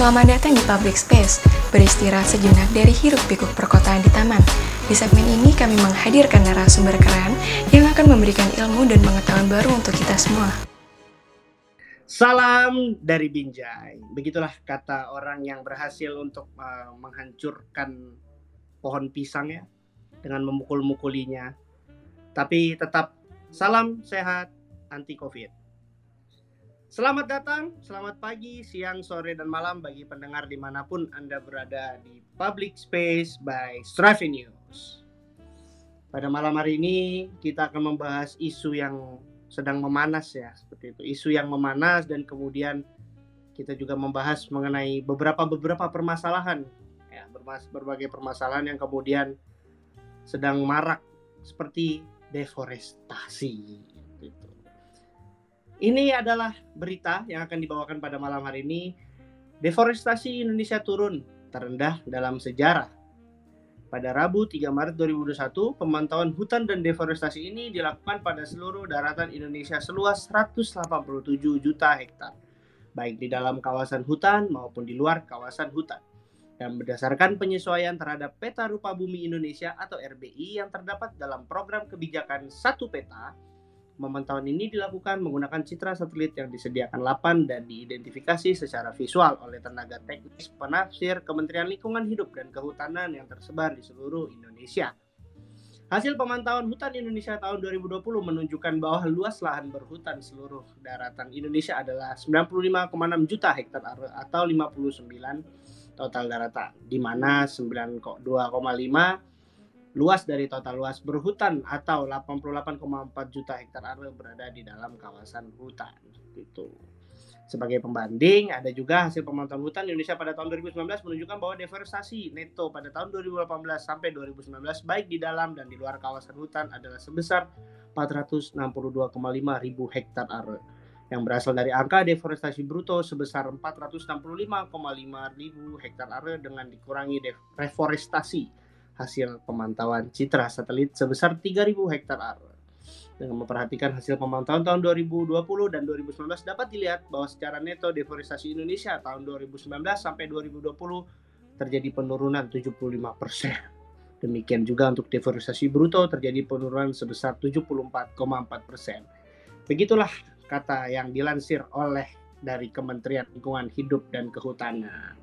Selamat datang di Public Space, beristirahat sejenak dari hiruk pikuk perkotaan di taman. Di segmen ini kami menghadirkan narasumber keren yang akan memberikan ilmu dan pengetahuan baru untuk kita semua. Salam dari Binjai. Begitulah kata orang yang berhasil untuk uh, menghancurkan pohon pisang ya dengan memukul-mukulinya. Tapi tetap salam sehat anti Covid. Selamat datang, selamat pagi, siang, sore, dan malam bagi pendengar di mana pun Anda berada di Public Space by Stravi News. Pada malam hari ini kita akan membahas isu yang sedang memanas ya, seperti itu. Isu yang memanas dan kemudian kita juga membahas mengenai beberapa-beberapa permasalahan, ya, berbagai permasalahan yang kemudian sedang marak seperti deforestasi. Ini adalah berita yang akan dibawakan pada malam hari ini. Deforestasi Indonesia turun terendah dalam sejarah. Pada Rabu 3 Maret 2021, pemantauan hutan dan deforestasi ini dilakukan pada seluruh daratan Indonesia seluas 187 juta hektar, baik di dalam kawasan hutan maupun di luar kawasan hutan. Dan berdasarkan penyesuaian terhadap peta rupa bumi Indonesia atau RBI yang terdapat dalam program kebijakan Satu Peta, Pemantauan ini dilakukan menggunakan citra satelit yang disediakan LAPAN dan diidentifikasi secara visual oleh tenaga teknis penafsir Kementerian Lingkungan Hidup dan Kehutanan yang tersebar di seluruh Indonesia. Hasil pemantauan hutan Indonesia tahun 2020 menunjukkan bahwa luas lahan berhutan seluruh daratan Indonesia adalah 95,6 juta hektar atau 59 total daratan, di mana 9,2,5 luas dari total luas berhutan atau 88,4 juta hektar area berada di dalam kawasan hutan itu. Sebagai pembanding, ada juga hasil pemantauan hutan Indonesia pada tahun 2019 menunjukkan bahwa deforestasi neto pada tahun 2018 sampai 2019 baik di dalam dan di luar kawasan hutan adalah sebesar 462,5 ribu hektar area yang berasal dari angka deforestasi bruto sebesar 465,5 ribu hektar area dengan dikurangi deforestasi hasil pemantauan citra satelit sebesar 3.000 hektar. Dengan memperhatikan hasil pemantauan tahun 2020 dan 2019 dapat dilihat bahwa secara neto deforestasi Indonesia tahun 2019 sampai 2020 terjadi penurunan 75 persen. Demikian juga untuk deforestasi bruto terjadi penurunan sebesar 74,4 persen. Begitulah kata yang dilansir oleh dari Kementerian Lingkungan Hidup dan Kehutanan.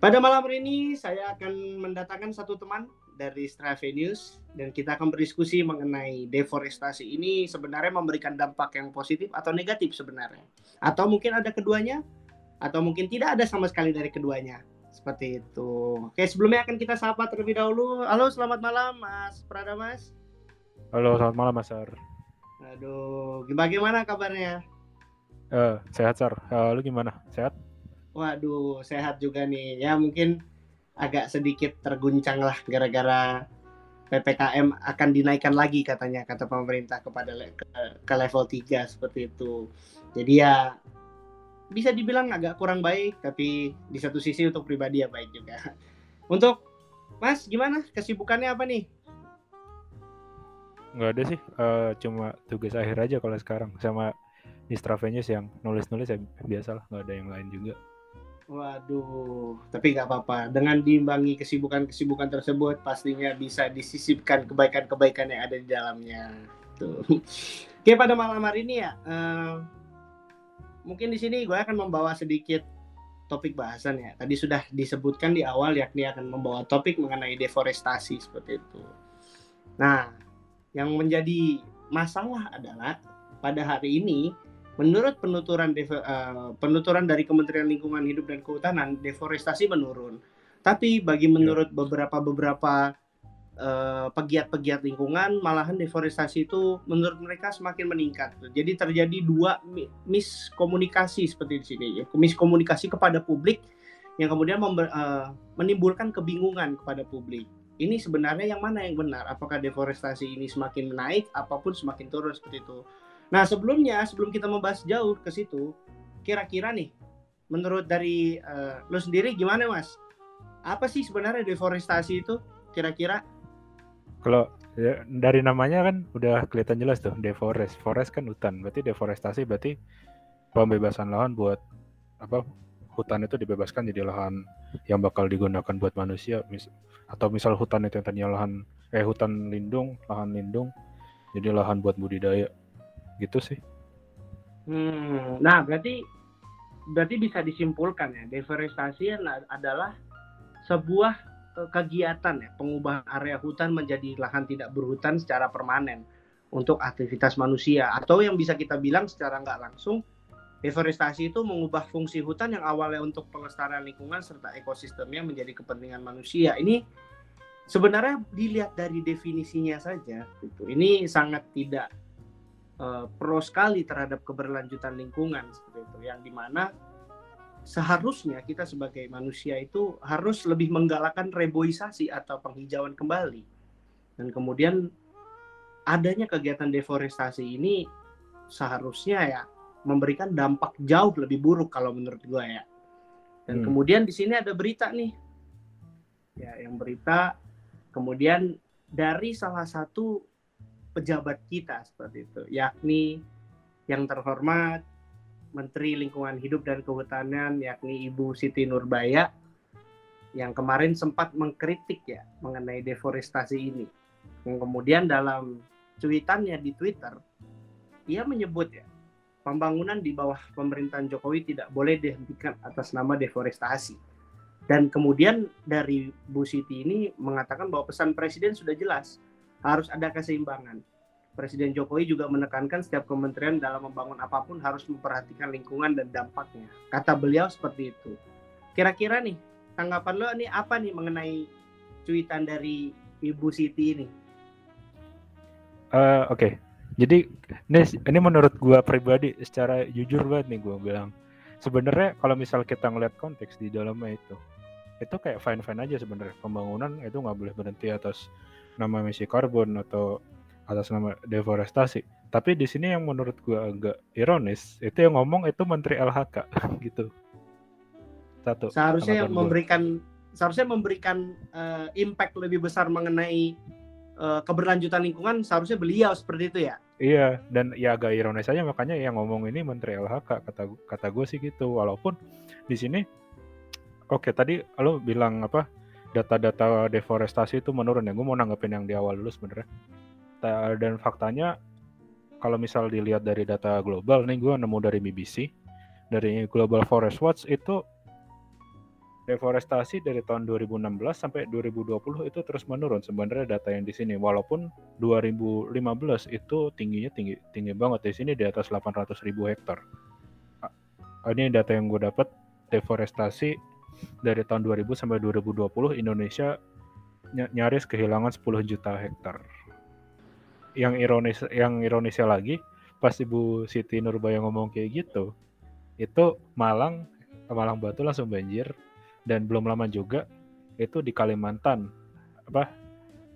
Pada malam hari ini saya akan mendatangkan satu teman dari Strave News dan kita akan berdiskusi mengenai deforestasi ini sebenarnya memberikan dampak yang positif atau negatif sebenarnya. Atau mungkin ada keduanya atau mungkin tidak ada sama sekali dari keduanya. Seperti itu. Oke, sebelumnya akan kita sapa terlebih dahulu. Halo, selamat malam Mas Prada Mas. Halo, selamat malam Mas Sar. Aduh, bagaimana kabarnya? Uh, sehat Sar. Uh, lu gimana? Sehat? Waduh, sehat juga nih. Ya mungkin agak sedikit terguncang lah gara-gara PPKM akan dinaikkan lagi katanya kata pemerintah kepada le ke, ke level 3 seperti itu. Jadi ya bisa dibilang agak kurang baik tapi di satu sisi untuk pribadi ya baik juga. Untuk Mas gimana kesibukannya apa nih? Nggak ada sih, uh, cuma tugas akhir aja kalau sekarang sama di Stravenius yang nulis-nulis ya biasa lah, nggak ada yang lain juga. Waduh, tapi nggak apa-apa. Dengan diimbangi kesibukan-kesibukan tersebut, pastinya bisa disisipkan kebaikan-kebaikan yang ada di dalamnya. Tuh. Oke, pada malam hari ini ya, uh, mungkin di sini gue akan membawa sedikit topik bahasan ya. Tadi sudah disebutkan di awal, yakni akan membawa topik mengenai deforestasi seperti itu. Nah, yang menjadi masalah adalah pada hari ini Menurut penuturan uh, penuturan dari Kementerian Lingkungan Hidup dan Kehutanan, deforestasi menurun. Tapi bagi ya. menurut beberapa beberapa uh, pegiat-pegiat lingkungan, malahan deforestasi itu menurut mereka semakin meningkat. Jadi terjadi dua miskomunikasi seperti di sini, ya. miskomunikasi kepada publik yang kemudian uh, menimbulkan kebingungan kepada publik. Ini sebenarnya yang mana yang benar? Apakah deforestasi ini semakin naik, apa pun semakin turun seperti itu? Nah, sebelumnya sebelum kita membahas jauh ke situ, kira-kira nih menurut dari uh, lo sendiri gimana, Mas? Apa sih sebenarnya deforestasi itu kira-kira? Kalau ya, dari namanya kan udah kelihatan jelas tuh, deforest. Forest kan hutan, berarti deforestasi berarti pembebasan lahan buat apa? hutan itu dibebaskan jadi lahan yang bakal digunakan buat manusia mis atau misal hutan itu yang tadinya lahan eh hutan lindung lahan lindung jadi lahan buat budidaya gitu sih. Hmm, nah berarti berarti bisa disimpulkan ya deforestasi adalah sebuah eh, kegiatan ya pengubahan area hutan menjadi lahan tidak berhutan secara permanen untuk aktivitas manusia. Atau yang bisa kita bilang secara nggak langsung deforestasi itu mengubah fungsi hutan yang awalnya untuk pelestarian lingkungan serta ekosistemnya menjadi kepentingan manusia. Ini sebenarnya dilihat dari definisinya saja gitu. Ini sangat tidak uh, pro sekali terhadap keberlanjutan lingkungan seperti itu. Yang di mana seharusnya kita sebagai manusia itu harus lebih menggalakkan reboisasi atau penghijauan kembali. Dan kemudian adanya kegiatan deforestasi ini seharusnya ya memberikan dampak jauh lebih buruk kalau menurut gue ya. Dan hmm. kemudian di sini ada berita nih. Ya yang berita kemudian dari salah satu pejabat kita seperti itu, yakni yang terhormat Menteri Lingkungan Hidup dan Kehutanan yakni Ibu Siti Nurbaya yang kemarin sempat mengkritik ya mengenai deforestasi ini. Kemudian dalam cuitannya di Twitter, ia menyebut ya pembangunan di bawah pemerintahan Jokowi tidak boleh dihentikan atas nama deforestasi. Dan kemudian dari Bu Siti ini mengatakan bahwa pesan Presiden sudah jelas, harus ada keseimbangan. Presiden Jokowi juga menekankan setiap kementerian dalam membangun apa pun harus memperhatikan lingkungan dan dampaknya. Kata beliau seperti itu. Kira-kira nih, tanggapan lo nih apa nih mengenai cuitan dari Ibu Siti ini? Uh, Oke, okay. jadi ini, ini menurut gua pribadi secara jujur banget nih gua bilang. Sebenarnya kalau misal kita ngeliat konteks di dalamnya itu, itu kayak fine fine aja sebenarnya pembangunan itu nggak boleh berhenti atas nama emisi karbon atau atas nama deforestasi. Tapi di sini yang menurut gua agak ironis itu yang ngomong itu Menteri LHK gitu. Satu. Seharusnya yang memberikan seharusnya memberikan uh, impact lebih besar mengenai uh, keberlanjutan lingkungan seharusnya beliau seperti itu ya. Iya, dan ya agak ironis aja makanya yang ngomong ini Menteri LHK kata kata gue sih gitu. Walaupun di sini oke okay, tadi lo bilang apa data-data deforestasi itu menurun ya. Gue mau nanggepin yang di awal dulu sebenarnya. Dan faktanya kalau misal dilihat dari data global nih gue nemu dari BBC dari Global Forest Watch itu deforestasi dari tahun 2016 sampai 2020 itu terus menurun sebenarnya data yang di sini. Walaupun 2015 itu tingginya tinggi tinggi banget. Di sini di atas 800 ribu hektar. Ini data yang gue dapat deforestasi dari tahun 2000 sampai 2020 Indonesia nyaris kehilangan 10 juta hektar. Yang ironis yang ironisnya lagi pas Ibu Siti Nurbaya ngomong kayak gitu, itu Malang Malang Batu langsung banjir dan belum lama juga itu di Kalimantan apa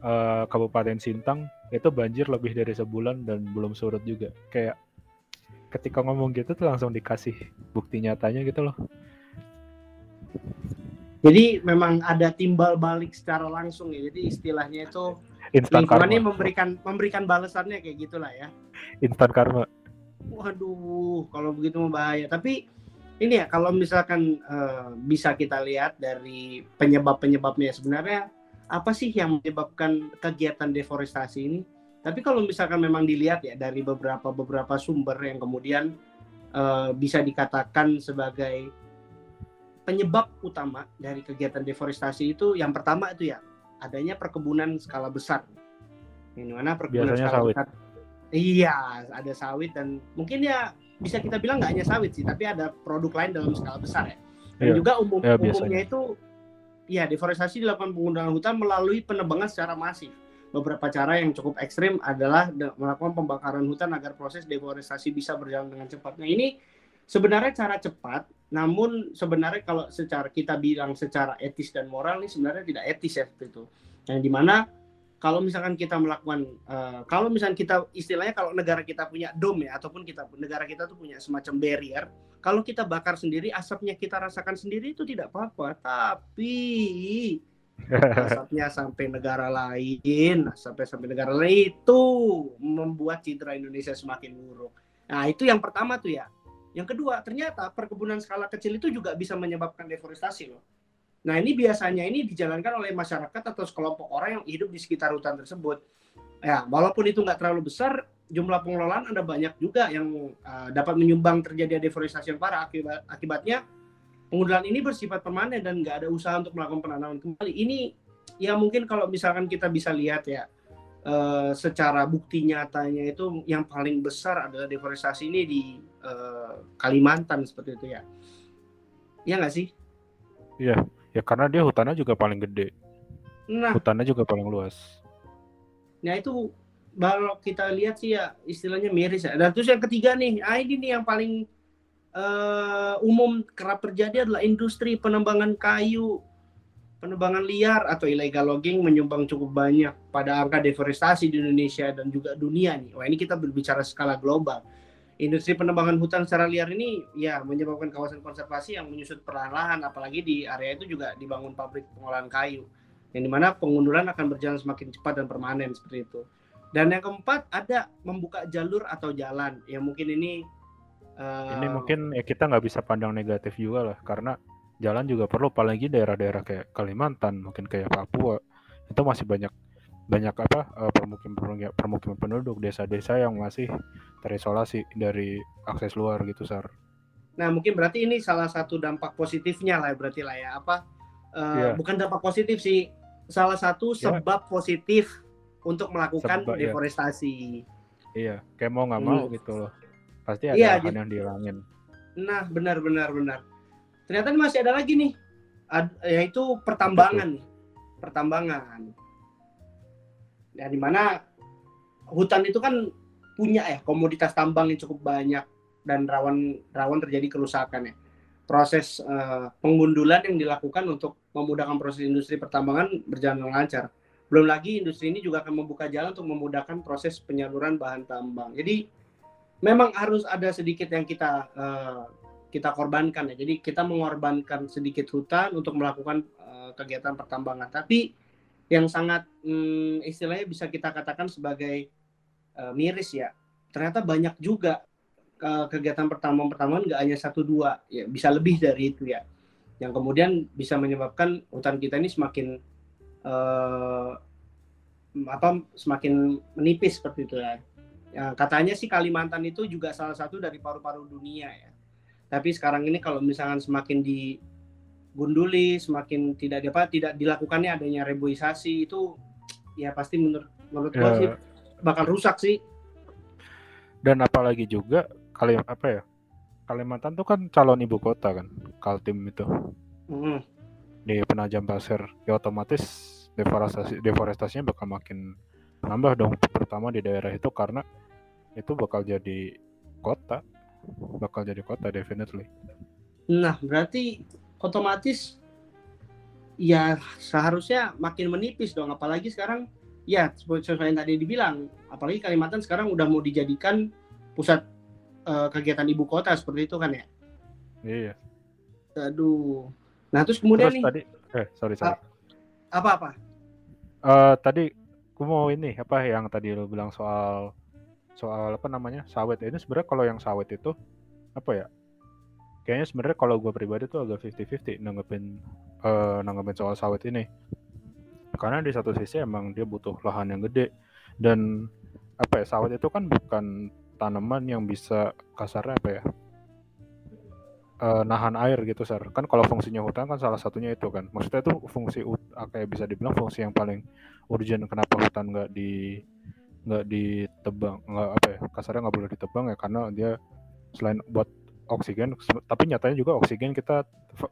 uh, Kabupaten Sintang itu banjir lebih dari sebulan dan belum surut juga. Kayak ketika ngomong gitu tuh langsung dikasih bukti nyatanya gitu loh. Jadi memang ada timbal balik secara langsung ya. Jadi istilahnya itu Instant lingkungan ini memberikan memberikan balasannya kayak gitulah ya. Instan karma. Waduh, kalau begitu membahaya. Tapi ini ya kalau misalkan uh, bisa kita lihat dari penyebab-penyebabnya sebenarnya apa sih yang menyebabkan kegiatan deforestasi ini? Tapi kalau misalkan memang dilihat ya dari beberapa beberapa sumber yang kemudian uh, bisa dikatakan sebagai penyebab utama dari kegiatan deforestasi itu yang pertama itu ya adanya perkebunan skala besar. Yang mana perkebunan Biasanya skala sawit. besar. Iya, ada sawit dan mungkin ya bisa kita bilang nggak hanya sawit sih, tapi ada produk lain dalam skala besar ya. Dan iya. juga umum ya, umumnya itu ya deforestasi dilakukan penggunaan hutan melalui penebangan secara masif. Beberapa cara yang cukup ekstrim adalah melakukan pembakaran hutan agar proses deforestasi bisa berjalan dengan cepat. Nah ini sebenarnya cara cepat, namun sebenarnya kalau secara kita bilang secara etis dan moral ini sebenarnya tidak etis ya seperti itu. Yang di mana kalau misalkan kita melakukan, uh, kalau misalkan kita istilahnya kalau negara kita punya dom ya, ataupun kita negara kita tuh punya semacam barrier, kalau kita bakar sendiri, asapnya kita rasakan sendiri itu tidak apa-apa. Tapi asapnya sampai negara lain, sampai sampai negara lain itu membuat citra Indonesia semakin buruk. Nah itu yang pertama tuh ya Yang kedua, ternyata perkebunan skala kecil itu juga bisa menyebabkan deforestasi loh. Nah, ini biasanya ini dijalankan oleh masyarakat atau sekelompok orang yang hidup di sekitar hutan tersebut. Ya, walaupun itu nggak terlalu besar, jumlah pengelolaan ada banyak juga yang uh, dapat menyumbang terjadi deforestasi yang parah. Akibat, akibatnya pengundulan ini bersifat permanen dan nggak ada usaha untuk melakukan penanaman kembali. Ini ya mungkin kalau misalkan kita bisa lihat ya, uh, secara bukti nyatanya itu yang paling besar adalah deforestasi ini di uh, Kalimantan seperti itu ya. Iya nggak sih? Iya, ya karena dia hutannya juga paling gede. Nah, hutannya juga paling luas. Nah itu kalau kita lihat sih ya istilahnya miris ya. Dan terus yang ketiga nih, ah ini nih yang paling uh, umum kerap terjadi adalah industri penambangan kayu penebangan liar atau illegal logging menyumbang cukup banyak pada angka deforestasi di Indonesia dan juga dunia nih. Wah ini kita berbicara skala global. Industri penebangan hutan secara liar ini ya menyebabkan kawasan konservasi yang menyusut perlahan-lahan, apalagi di area itu juga dibangun pabrik pengolahan kayu, yang di mana pengunduran akan berjalan semakin cepat dan permanen seperti itu. Dan yang keempat ada membuka jalur atau jalan, yang mungkin ini uh, ini mungkin ya kita nggak bisa pandang negatif juga lah, karena jalan juga perlu apalagi daerah-daerah kayak Kalimantan mungkin kayak Papua itu masih banyak banyak apa uh, permukiman permukiman penduduk desa-desa yang masih terisolasi dari akses luar gitu sar. Nah mungkin berarti ini salah satu dampak positifnya lah berarti lah ya apa uh, eh, yeah. bukan dampak positif sih salah satu iya. sebab yeah. positif untuk melakukan sebab, iya. deforestasi. Iya kayak mau nggak mau hmm. gitu loh pasti ada yeah, yang dihilangin. Nah benar benar benar ternyata masih ada lagi nih. Yaitu pertambangan pertambangan. Ya di mana hutan itu kan punya ya komoditas tambang yang cukup banyak dan rawan rawan terjadi kerusakan ya. Proses uh, pengundulan yang dilakukan untuk memudahkan proses industri pertambangan berjalan lancar. Belum lagi industri ini juga akan membuka jalan untuk memudahkan proses penyaluran bahan tambang. Jadi memang harus ada sedikit yang kita uh, kita korbankan ya. Jadi kita mengorbankan sedikit hutan untuk melakukan uh, kegiatan pertambangan. Tapi yang sangat um, istilahnya bisa kita katakan sebagai uh, miris ya. Ternyata banyak juga uh, kegiatan pertambangan-pertambangan nggak hanya satu dua, ya bisa lebih dari itu ya. Yang kemudian bisa menyebabkan hutan kita ini semakin uh, apa semakin menipis seperti itu ya. ya. Katanya sih Kalimantan itu juga salah satu dari paru-paru dunia ya tapi sekarang ini kalau misalkan semakin digunduli semakin tidak apa tidak dilakukannya adanya reboisasi itu ya pasti menurut menurut ya. sih bakal rusak sih dan apalagi juga kali apa ya Kalimantan tuh kan calon ibu kota kan Kaltim itu mm. di penajam pasir ya otomatis deforestasi deforestasinya bakal makin nambah dong terutama di daerah itu karena itu bakal jadi kota bakal jadi kota definitely. Nah, berarti otomatis ya seharusnya makin menipis dong. Apalagi sekarang ya seperti yang tadi dibilang apalagi Kalimantan sekarang udah mau dijadikan pusat uh, kegiatan ibu kota seperti itu kan ya? Iya. Aduh. Nah terus kemudian terus nih tadi eh sorry sorry. Apa apa? Uh, tadi aku mau ini apa yang tadi lo bilang soal soal apa namanya sawit. Ini sebenarnya kalau yang sawit itu apa ya kayaknya sebenarnya kalau gue pribadi tuh agak 50-50 nanggepin uh, nanggepin soal sawit ini. Karena di satu sisi emang dia butuh lahan yang gede. Dan apa ya sawit itu kan bukan tanaman yang bisa kasarnya apa ya uh, nahan air gitu sar. Kan kalau fungsinya hutan kan salah satunya itu kan. Maksudnya itu fungsi kayak bisa dibilang fungsi yang paling urgent kenapa hutan nggak di nggak ditebang nggak apa ya kasarnya nggak boleh ditebang ya karena dia selain buat oksigen tapi nyatanya juga oksigen kita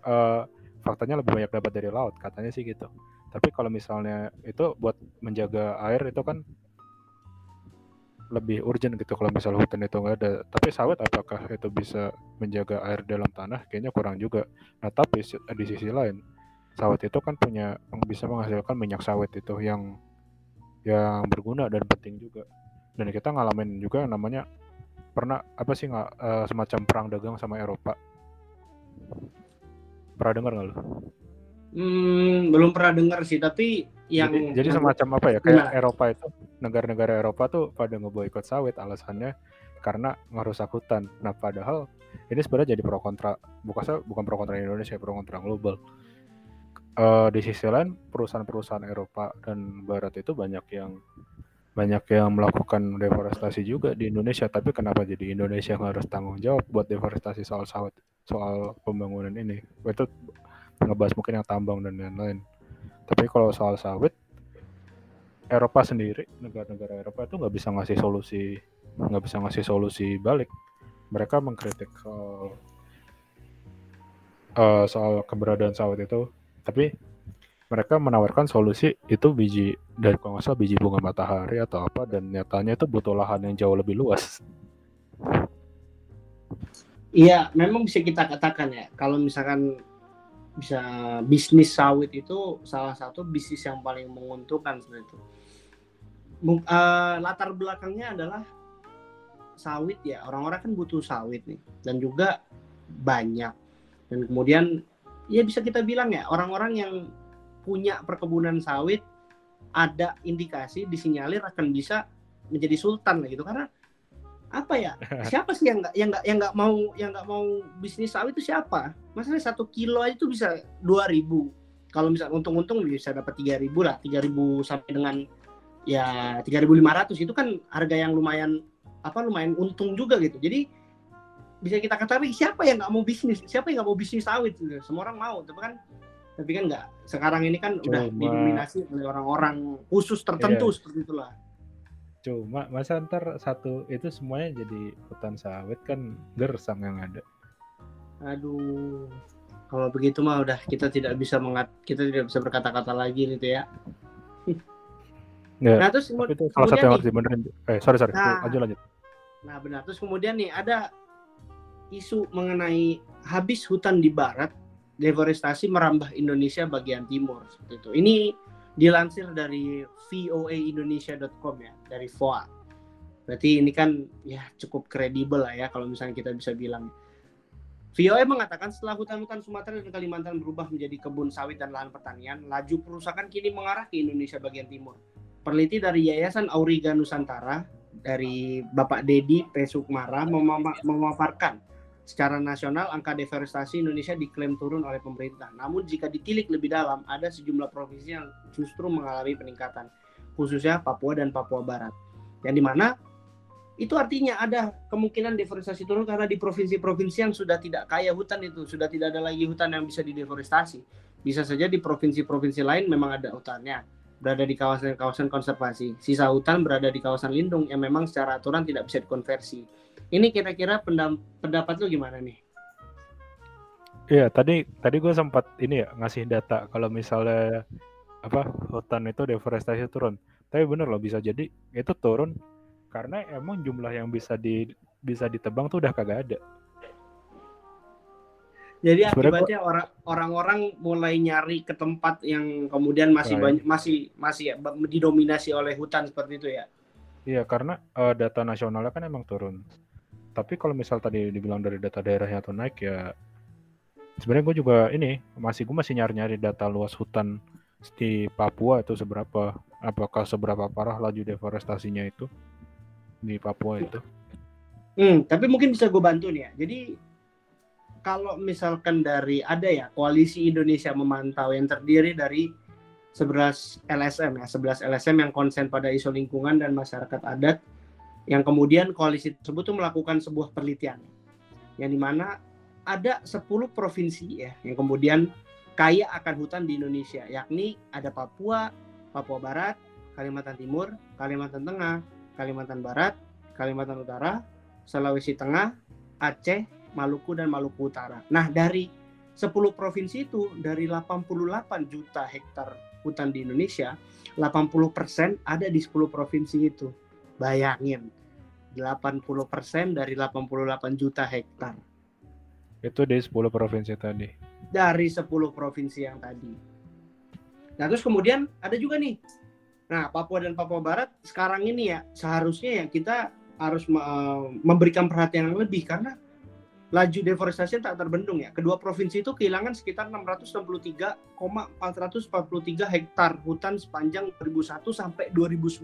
uh, faktanya lebih banyak dapat dari laut katanya sih gitu. Tapi kalau misalnya itu buat menjaga air itu kan lebih urgent gitu kalau misalnya hutan itu nggak ada. Tapi sawit apakah itu bisa menjaga air dalam tanah? Kayaknya kurang juga. Nah tapi di sisi lain sawit itu kan punya bisa menghasilkan minyak sawit itu yang yang berguna dan penting juga dan kita ngalamin juga yang namanya pernah apa sih nggak uh, semacam perang dagang sama Eropa pernah dengar nggak lo? Hmm, belum pernah dengar sih tapi yang jadi, jadi semacam apa ya kayak gimana? Eropa itu negara-negara Eropa tuh pada ngeboikot sawit alasannya karena ngerusak hutan nah padahal ini sebenarnya jadi pro kontra bukan bukan pro kontra Indonesia pro kontra global uh, di sisi lain perusahaan-perusahaan Eropa dan Barat itu banyak yang banyak yang melakukan deforestasi juga di Indonesia. Tapi kenapa jadi Indonesia yang harus tanggung jawab buat deforestasi soal sawit soal pembangunan ini? Itu ngebahas mungkin yang tambang dan lain-lain. Tapi kalau soal sawit Eropa sendiri negara-negara Eropa itu nggak bisa ngasih solusi nggak bisa ngasih solusi balik. Mereka mengkritik soal uh, soal keberadaan sawit itu tapi mereka menawarkan solusi itu biji dari kalau biji bunga matahari atau apa dan nyatanya itu butuh lahan yang jauh lebih luas. Iya, memang bisa kita katakan ya kalau misalkan bisa bisnis sawit itu salah satu bisnis yang paling menguntungkan sebenarnya itu. Uh, latar belakangnya adalah sawit ya orang-orang kan butuh sawit nih dan juga banyak dan kemudian ya bisa kita bilang ya orang-orang yang punya perkebunan sawit ada indikasi disinyalir akan bisa menjadi sultan lah gitu. Karena apa ya? Siapa sih yang nggak yang nggak yang nggak mau yang nggak mau bisnis sawit itu siapa? Masalahnya satu kilo aja itu bisa dua ribu. Kalau misal untung-untung bisa dapat tiga ribu lah tiga ribu sampai dengan ya tiga ribu lima ratus. Itu kan harga yang lumayan apa lumayan untung juga gitu. Jadi bisa kita katakan siapa yang nggak mau bisnis siapa yang nggak mau bisnis sawit gitu. semua orang mau tapi kan tapi kan nggak sekarang ini kan Cuma, udah didominasi oleh orang-orang khusus tertentu iya. seperti itulah Cuma masa ntar satu itu semuanya jadi hutan sawit kan gersang yang ada. Aduh, kalau begitu mah udah kita tidak bisa mengat kita tidak bisa berkata-kata lagi gitu ya. Nggak, nah terus itu salah satu yang harus dibenerin. Eh sorry sorry, nah, lanjut lanjut. Nah benar terus kemudian nih ada isu mengenai habis hutan di barat deforestasi merambah Indonesia bagian timur seperti itu. Ini dilansir dari voaindonesia.com ya, dari VOA. Berarti ini kan ya cukup kredibel lah ya kalau misalnya kita bisa bilang. VOA mengatakan setelah hutan-hutan Sumatera dan Kalimantan berubah menjadi kebun sawit dan lahan pertanian, laju perusakan kini mengarah ke Indonesia bagian timur. Peneliti dari Yayasan Auriga Nusantara dari Bapak Dedi P. Sukmara memaparkan Secara nasional, angka deforestasi Indonesia diklaim turun oleh pemerintah. Namun jika ditilik lebih dalam, ada sejumlah provinsi yang justru mengalami peningkatan, khususnya Papua dan Papua Barat. Yang di mana itu artinya ada kemungkinan deforestasi turun karena di provinsi-provinsi yang sudah tidak kaya hutan itu, sudah tidak ada lagi hutan yang bisa dideforestasi. Bisa saja di provinsi-provinsi lain memang ada hutannya, berada di kawasan-kawasan konservasi. Sisa hutan berada di kawasan lindung yang memang secara aturan tidak bisa dikonversi ini kira-kira pendapat lu gimana nih? Iya, tadi tadi gue sempat ini ya ngasih data kalau misalnya apa hutan itu deforestasi turun. Tapi bener loh bisa jadi itu turun karena emang jumlah yang bisa di bisa ditebang tuh udah kagak ada. Jadi akibatnya orang orang-orang mulai nyari ke tempat yang kemudian masih nah, banyak masih masih ya, didominasi oleh hutan seperti itu ya. Iya, karena uh, data nasionalnya kan emang turun tapi kalau misal tadi dibilang dari data daerahnya atau naik ya sebenarnya gue juga ini masih gue masih nyari-nyari data luas hutan di Papua itu seberapa apakah seberapa parah laju deforestasinya itu di Papua itu. Hmm tapi mungkin bisa gue bantu nih ya. Jadi kalau misalkan dari ada ya koalisi Indonesia memantau yang terdiri dari 11 LSM ya 11 LSM yang konsen pada isu lingkungan dan masyarakat adat yang kemudian koalisi tersebut tuh melakukan sebuah penelitian yang di mana ada 10 provinsi ya yang kemudian kaya akan hutan di Indonesia yakni ada Papua, Papua Barat, Kalimantan Timur, Kalimantan Tengah, Kalimantan Barat, Kalimantan Utara, Sulawesi Tengah, Aceh, Maluku dan Maluku Utara. Nah, dari 10 provinsi itu dari 88 juta hektar hutan di Indonesia, 80% ada di 10 provinsi itu. Bayangin, 80% dari 88 juta hektar. Itu di 10 provinsi tadi. Dari 10 provinsi yang tadi. Nah, terus kemudian ada juga nih. Nah, Papua dan Papua Barat sekarang ini ya seharusnya ya kita harus memberikan perhatian yang lebih karena laju deforestasi tak terbendung ya. Kedua provinsi itu kehilangan sekitar 663,443 hektar hutan sepanjang 2001 sampai 2019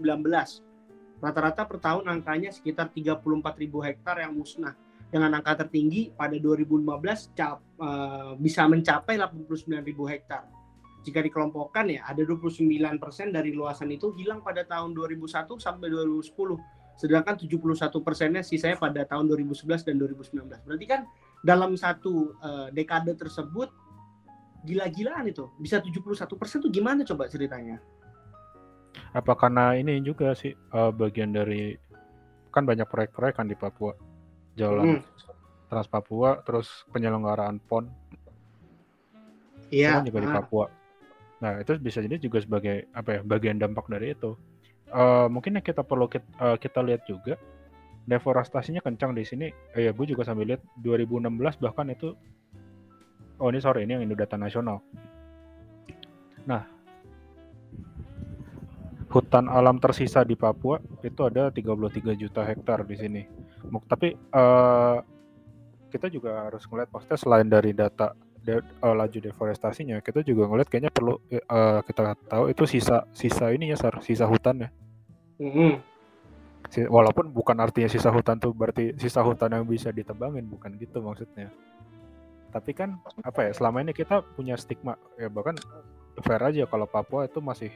Rata-rata per tahun angkanya sekitar 34 ribu hektar yang musnah. dengan angka tertinggi pada 2015 cap, uh, bisa mencapai 89.000 hektar. Jika dikelompokkan ya ada 29% dari luasan itu hilang pada tahun 2001 sampai 2010 sedangkan 71 persennya sisanya pada tahun 2011 dan 2019. Berarti kan dalam satu uh, dekade tersebut gila-gilaan itu bisa 71 persen tuh gimana coba ceritanya? Apa karena ini juga sih uh, bagian dari kan banyak proyek-proyek kan di Papua jalan hmm. Trans Papua terus penyelenggaraan PON Iya. Kan juga ah. di Papua. Nah itu bisa jadi juga sebagai apa ya bagian dampak dari itu uh, mungkin yang kita perlu kita, uh, kita lihat juga deforestasinya kencang di sini. Eh, ya, gue juga sambil lihat 2016 bahkan itu oh ini sorry ini yang Indodata Nasional. Nah, hutan alam tersisa di Papua itu ada 33 juta hektar di sini. Tapi uh, kita juga harus melihat maksudnya selain dari data de, uh, laju deforestasinya, kita juga ngeliat kayaknya perlu uh, kita tahu itu sisa sisa ini ya sar, sisa hutan ya. Mm-hmm. Walaupun bukan artinya sisa hutan tuh berarti sisa hutan yang bisa ditebangin, bukan gitu maksudnya. Tapi kan apa ya selama ini kita punya stigma ya bahkan fair aja kalau Papua itu masih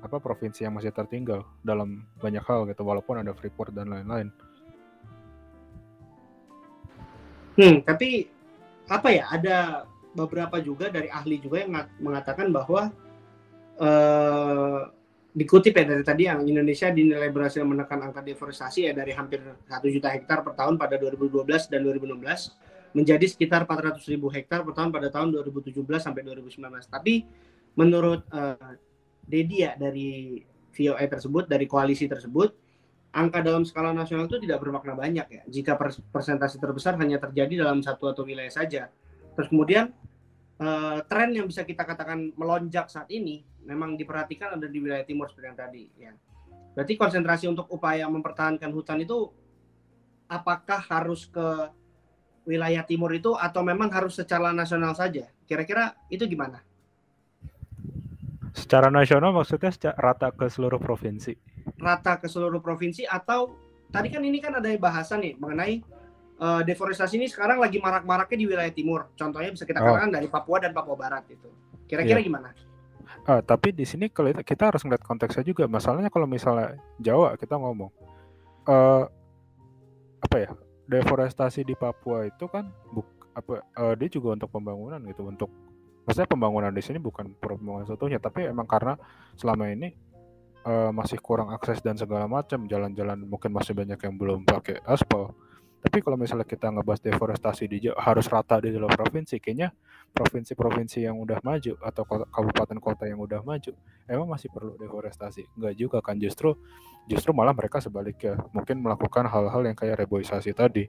apa provinsi yang masih tertinggal dalam banyak hal gitu walaupun ada Freeport dan lain-lain. Hmm, tapi apa ya ada beberapa juga dari ahli juga yang mengatakan bahwa uh, dikutip ya dari tadi yang Indonesia dinilai berhasil menekan angka deforestasi ya dari hampir 1 juta hektar per tahun pada 2012 dan 2016 menjadi sekitar 400 ribu hektar per tahun pada tahun 2017 sampai 2019. Tapi menurut uh, Dedi ya dari VOA tersebut, dari koalisi tersebut, angka dalam skala nasional itu tidak bermakna banyak ya. Jika persentase terbesar hanya terjadi dalam satu atau wilayah saja. Terus kemudian uh, tren yang bisa kita katakan melonjak saat ini memang diperhatikan ada di wilayah timur seperti yang tadi ya. Berarti konsentrasi untuk upaya mempertahankan hutan itu apakah harus ke wilayah timur itu atau memang harus secara nasional saja? Kira-kira itu gimana? Secara nasional maksudnya secara rata ke seluruh provinsi. Rata ke seluruh provinsi atau tadi kan ini kan ada bahasan nih mengenai uh, deforestasi ini sekarang lagi marak-maraknya di wilayah timur. Contohnya bisa kita oh. katakan dari Papua dan Papua Barat itu. Kira-kira yeah. gimana? Uh, tapi di sini kalau kita harus ngeliat konteksnya juga. Masalahnya kalau misalnya Jawa kita ngomong uh, apa ya deforestasi di Papua itu kan buk, apa uh, dia juga untuk pembangunan gitu untuk maksudnya pembangunan di sini bukan pembangunan satunya tapi emang karena selama ini uh, masih kurang akses dan segala macam jalan-jalan mungkin masih banyak yang belum pakai aspal tapi kalau misalnya kita ngebahas deforestasi di harus rata di seluruh provinsi, kayaknya provinsi-provinsi yang udah maju atau kabupaten kota yang udah maju emang masih perlu deforestasi. Enggak juga kan justru justru malah mereka sebaliknya mungkin melakukan hal-hal yang kayak reboisasi tadi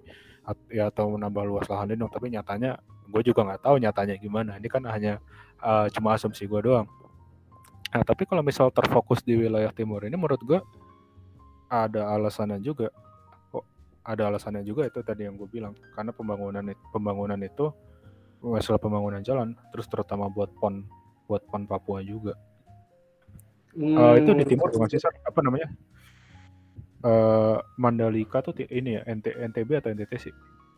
ya atau menambah luas lahan lindung tapi nyatanya gue juga nggak tahu nyatanya gimana. Ini kan hanya uh, cuma asumsi gue doang. Nah tapi kalau misal terfokus di wilayah timur ini menurut gue ada alasannya juga. Ada alasannya juga itu tadi yang gue bilang. Karena pembangunan pembangunan itu masalah pembangunan jalan terus terutama buat pon buat pon Papua juga. Hmm. uh, itu di timur masih apa namanya? Uh, Mandalika tuh ini ya NT, NTB atau NTT sih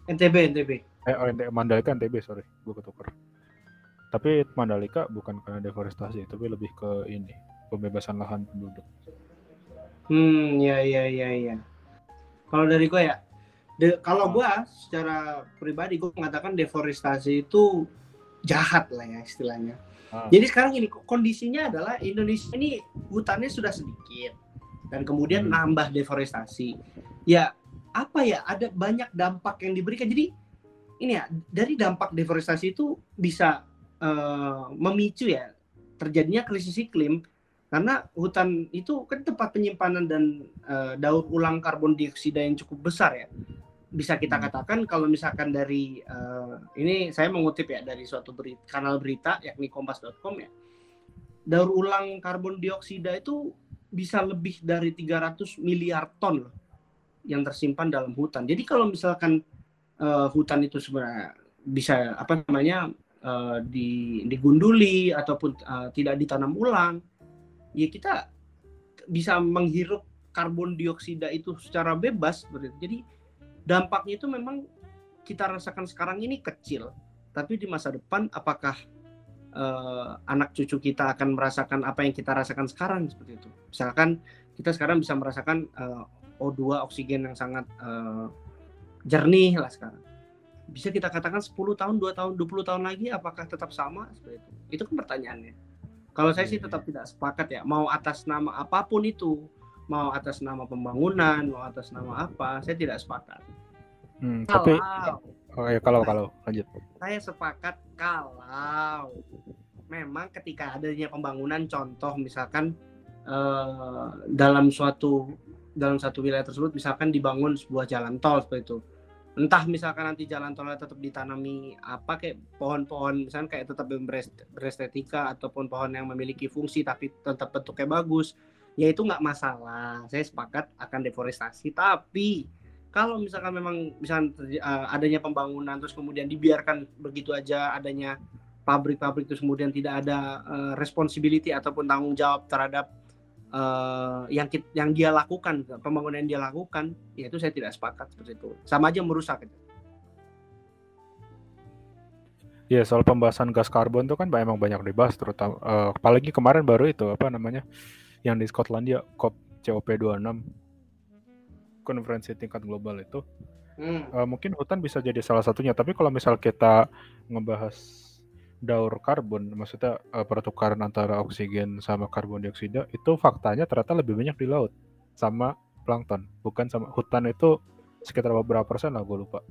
NTB NTB eh oh, NT, Mandalika NTB sorry gue ketukar tapi Mandalika bukan karena deforestasi tapi lebih ke ini pembebasan lahan penduduk hmm ya ya ya ya kalau dari gue ya, de, kalau gue secara pribadi gue mengatakan deforestasi itu jahat lah ya istilahnya. Hmm. Jadi sekarang ini kondisinya adalah Indonesia ini hutannya sudah sedikit dan kemudian hmm. nambah deforestasi. Ya apa ya ada banyak dampak yang diberikan. Jadi ini ya dari dampak deforestasi itu bisa uh, memicu ya terjadinya krisis iklim karena hutan itu kan tempat penyimpanan dan uh, daur ulang karbon dioksida yang cukup besar ya bisa kita hmm. katakan kalau misalkan dari uh, ini saya mengutip ya dari suatu berita, kanal berita yakni kompas.com ya daur ulang karbon dioksida itu bisa lebih dari 300 miliar ton loh yang tersimpan dalam hutan. Jadi kalau misalkan uh, hutan itu sebenarnya bisa apa namanya uh, di, digunduli ataupun uh, tidak ditanam ulang ya kita bisa menghirup karbon dioksida itu secara bebas. Jadi dampaknya itu memang kita rasakan sekarang ini kecil, tapi di masa depan apakah uh, anak cucu kita akan merasakan apa yang kita rasakan sekarang seperti itu. Misalkan kita sekarang bisa merasakan O2 oksigen yang sangat uh, jernih lah sekarang. Bisa kita katakan 10 tahun, 2 tahun, 20 tahun lagi apakah tetap sama seperti itu? Itu kan pertanyaannya. Kalau saya sih iya, tetap iya. tidak sepakat ya, mau atas nama apa pun itu, mau atas nama pembangunan, mau atas nama apa, saya tidak sepakat. Hmm, kalau, tapi oh ya kalau kalau lanjut. Saya sepakat kalau memang ketika adanya pembangunan contoh misalkan eh, dalam suatu dalam satu wilayah tersebut misalkan dibangun sebuah jalan tol seperti itu. Entah misalkan nanti jalan tolnya tetap ditanami apa kayak pohon-pohon misalkan kayak tetap berestetika ataupun pohon yang memiliki fungsi tapi tetap bentuknya bagus ya itu nggak masalah. Saya sepakat akan deforestasi tapi kalau misalkan memang misalkan uh, adanya pembangunan terus kemudian dibiarkan begitu aja adanya pabrik-pabrik terus kemudian tidak ada uh, responsibility ataupun tanggung jawab terhadap uh, yang yang dia lakukan pembangunan yang dia lakukan ya itu saya tidak sepakat seperti itu. Sama aja merusak itu. Ya soal pembahasan gas karbon itu kan memang banyak dibahas terutama uh, apalagi kemarin baru itu apa namanya yang di Skotlandia COP COP26 konferensi tingkat global itu. Hmm. uh, mungkin hutan bisa jadi salah satunya tapi kalau misal kita ngebahas daur karbon, maksudnya uh, pertukaran antara oksigen sama karbon dioksida itu faktanya ternyata lebih banyak di laut sama plankton, bukan sama hutan itu sekitar beberapa persen lah gue lupa.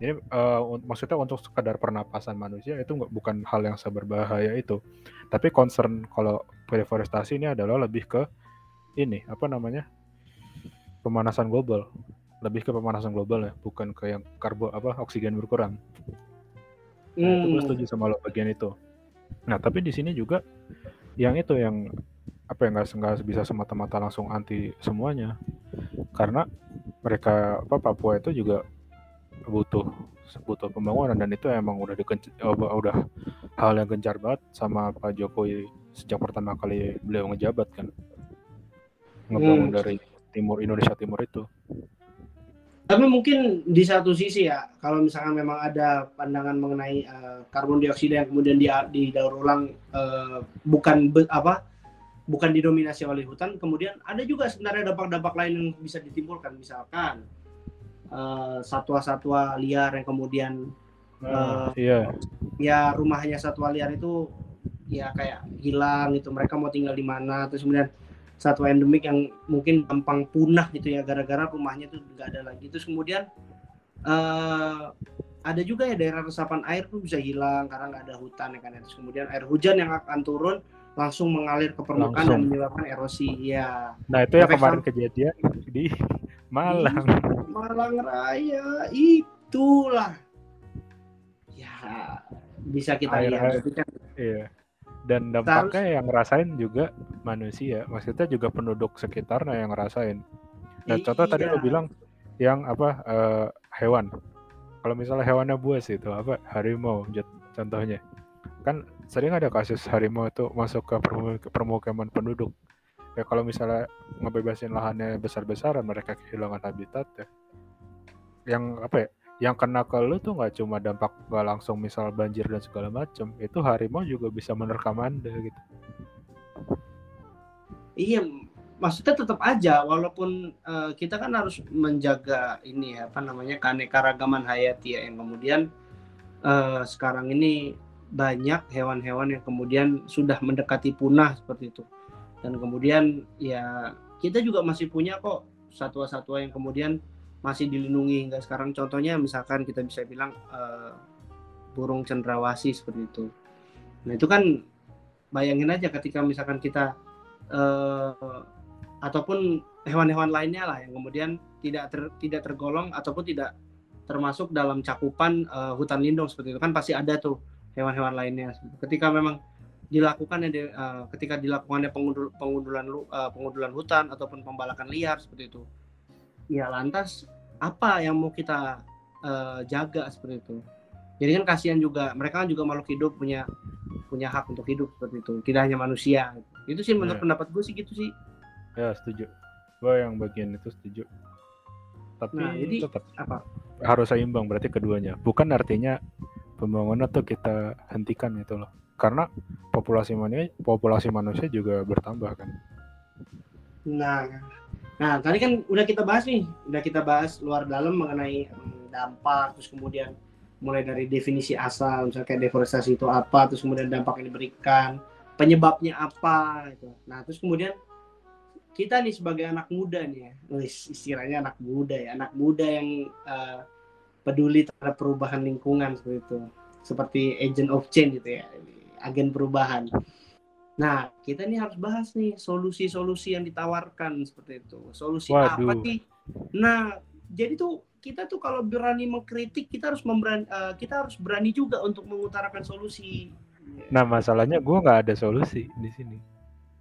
Jadi uh, maksudnya untuk sekadar pernapasan manusia itu nggak bukan hal yang seberbahaya itu. Tapi concern kalau deforestasi ini adalah lebih ke ini apa namanya pemanasan global, lebih ke pemanasan global ya, bukan ke yang karbon apa oksigen berkurang. Nah, itu gue hmm. setuju sama lo bagian itu. Nah, tapi di sini juga yang itu yang apa ya nggak bisa semata-mata langsung anti semuanya karena mereka apa Papua itu juga butuh butuh pembangunan dan itu emang udah dikenc udah hal yang gencar banget sama Pak Jokowi sejak pertama kali beliau ngejabat kan ngebangun hmm. dari timur Indonesia Timur itu tapi mungkin di satu sisi ya, kalau misalkan memang ada pandangan mengenai uh, karbon dioksida yang kemudian dia didaur ulang uh, bukan be, apa bukan didominasi oleh hutan, kemudian ada juga sebenarnya dampak-dampak lain yang bisa ditimbulkan, misalkan uh, satwa-satwa liar yang kemudian uh, iya. ya rumahnya satwa liar itu ya kayak hilang gitu, mereka mau tinggal di mana, terus kemudian satwa endemik yang mungkin gampang punah gitu ya gara-gara rumahnya tuh nggak ada lagi. Terus kemudian uh, ada juga ya daerah resapan air tuh bisa hilang karena nggak ada hutan ya kan terus kemudian air hujan yang akan turun langsung mengalir ke permukaan dan menyebabkan erosi ya nah itu yang kemarin kejadian di Malang. Malang Raya itulah. Ya bisa kita air, lihat. air, kan iya dan dampaknya Harus. yang ngerasain juga manusia maksudnya juga penduduk sekitarnya yang ngerasain. Nah iya. contoh tadi lo bilang yang apa uh, hewan. Kalau misalnya hewannya buas itu apa harimau contohnya. Kan sering ada kasus harimau itu masuk ke permukiman penduduk. Ya kalau misalnya ngebebasin lahannya besar-besaran mereka kehilangan habitat ya yang apa ya yang kena ke lu tuh nggak cuma dampak gak langsung misal banjir dan segala macam itu harimau juga bisa menerkam anda gitu. Iya maksudnya tetap aja walaupun uh, kita kan harus menjaga ini ya apa namanya keanekaragaman hayati ya yang kemudian uh, sekarang ini banyak hewan-hewan yang kemudian sudah mendekati punah seperti itu. Dan kemudian ya kita juga masih punya kok satwa-satwa yang kemudian masih dilindungi. Hingga sekarang contohnya misalkan kita bisa bilang uh, burung cendrawasih seperti itu. Nah itu kan bayangin aja ketika misalkan kita uh, ataupun hewan-hewan lainnya lah yang kemudian tidak ter, tidak tergolong ataupun tidak termasuk dalam cakupan uh, hutan lindung seperti itu. Kan pasti ada tuh hewan-hewan lainnya. Ketika memang dilakukan uh, ketika dilakukannya pengundul, pengundulan uh, pengundulan hutan ataupun pembalakan liar seperti itu ya lantas apa yang mau kita uh, jaga seperti itu jadi kan kasihan juga mereka kan juga makhluk hidup punya punya hak untuk hidup seperti itu tidak hanya manusia itu sih menurut ya. pendapat gue sih gitu sih ya setuju gue yang bagian itu setuju tapi nah, jadi tetap apa harus seimbang berarti keduanya. Bukan artinya pembangunan tuh kita hentikan gitu loh. Karena populasi manusia populasi manusia juga bertambah kan. Nah, nah tadi kan udah kita bahas nih, udah kita bahas luar dalam mengenai dampak, terus kemudian mulai dari definisi asal, misalnya kayak deforestasi itu apa, terus kemudian dampak yang diberikan, penyebabnya apa, gitu. Nah, terus kemudian kita nih sebagai anak muda nih ya, istilahnya anak muda ya, anak muda yang uh, peduli terhadap perubahan lingkungan seperti itu, seperti agent of change gitu ya, agen perubahan. Nah, kita nih harus bahas nih solusi-solusi yang ditawarkan seperti itu. Solusi Waduh. apa sih? Nah, jadi tuh kita tuh kalau berani mengkritik, kita harus memberani, uh, kita harus berani juga untuk mengutarakan solusi. Nah masalahnya gue nggak ada solusi di sini.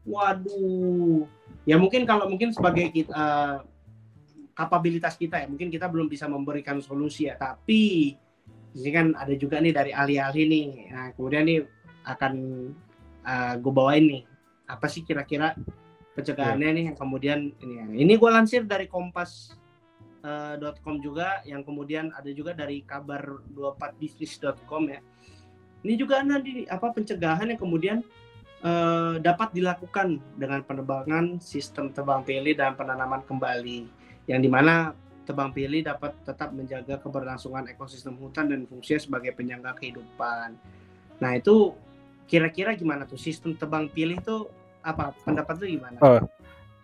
Waduh, ya mungkin kalau mungkin sebagai kita uh, kapabilitas kita ya, mungkin kita belum bisa memberikan solusi ya. Tapi ini kan ada juga nih dari ahli-ahli nih. Nah kemudian nih akan uh, gue bawain nih. Apa sih kira-kira pencegahannya nih yang kemudian ini ini gue lansir dari kompas uh, .com juga yang kemudian ada juga dari kabar 24bisnis.com ya. Ini juga nanti apa pencegahan yang kemudian uh, dapat dilakukan dengan penebangan sistem tebang pilih dan penanaman kembali. Yang di mana tebang pilih dapat tetap menjaga keberlangsungan ekosistem hutan dan fungsinya sebagai penyangga kehidupan. Nah itu kira-kira gimana tuh? Sistem tebang pilih tuh apa? Pendapat tuh gimana? Uh,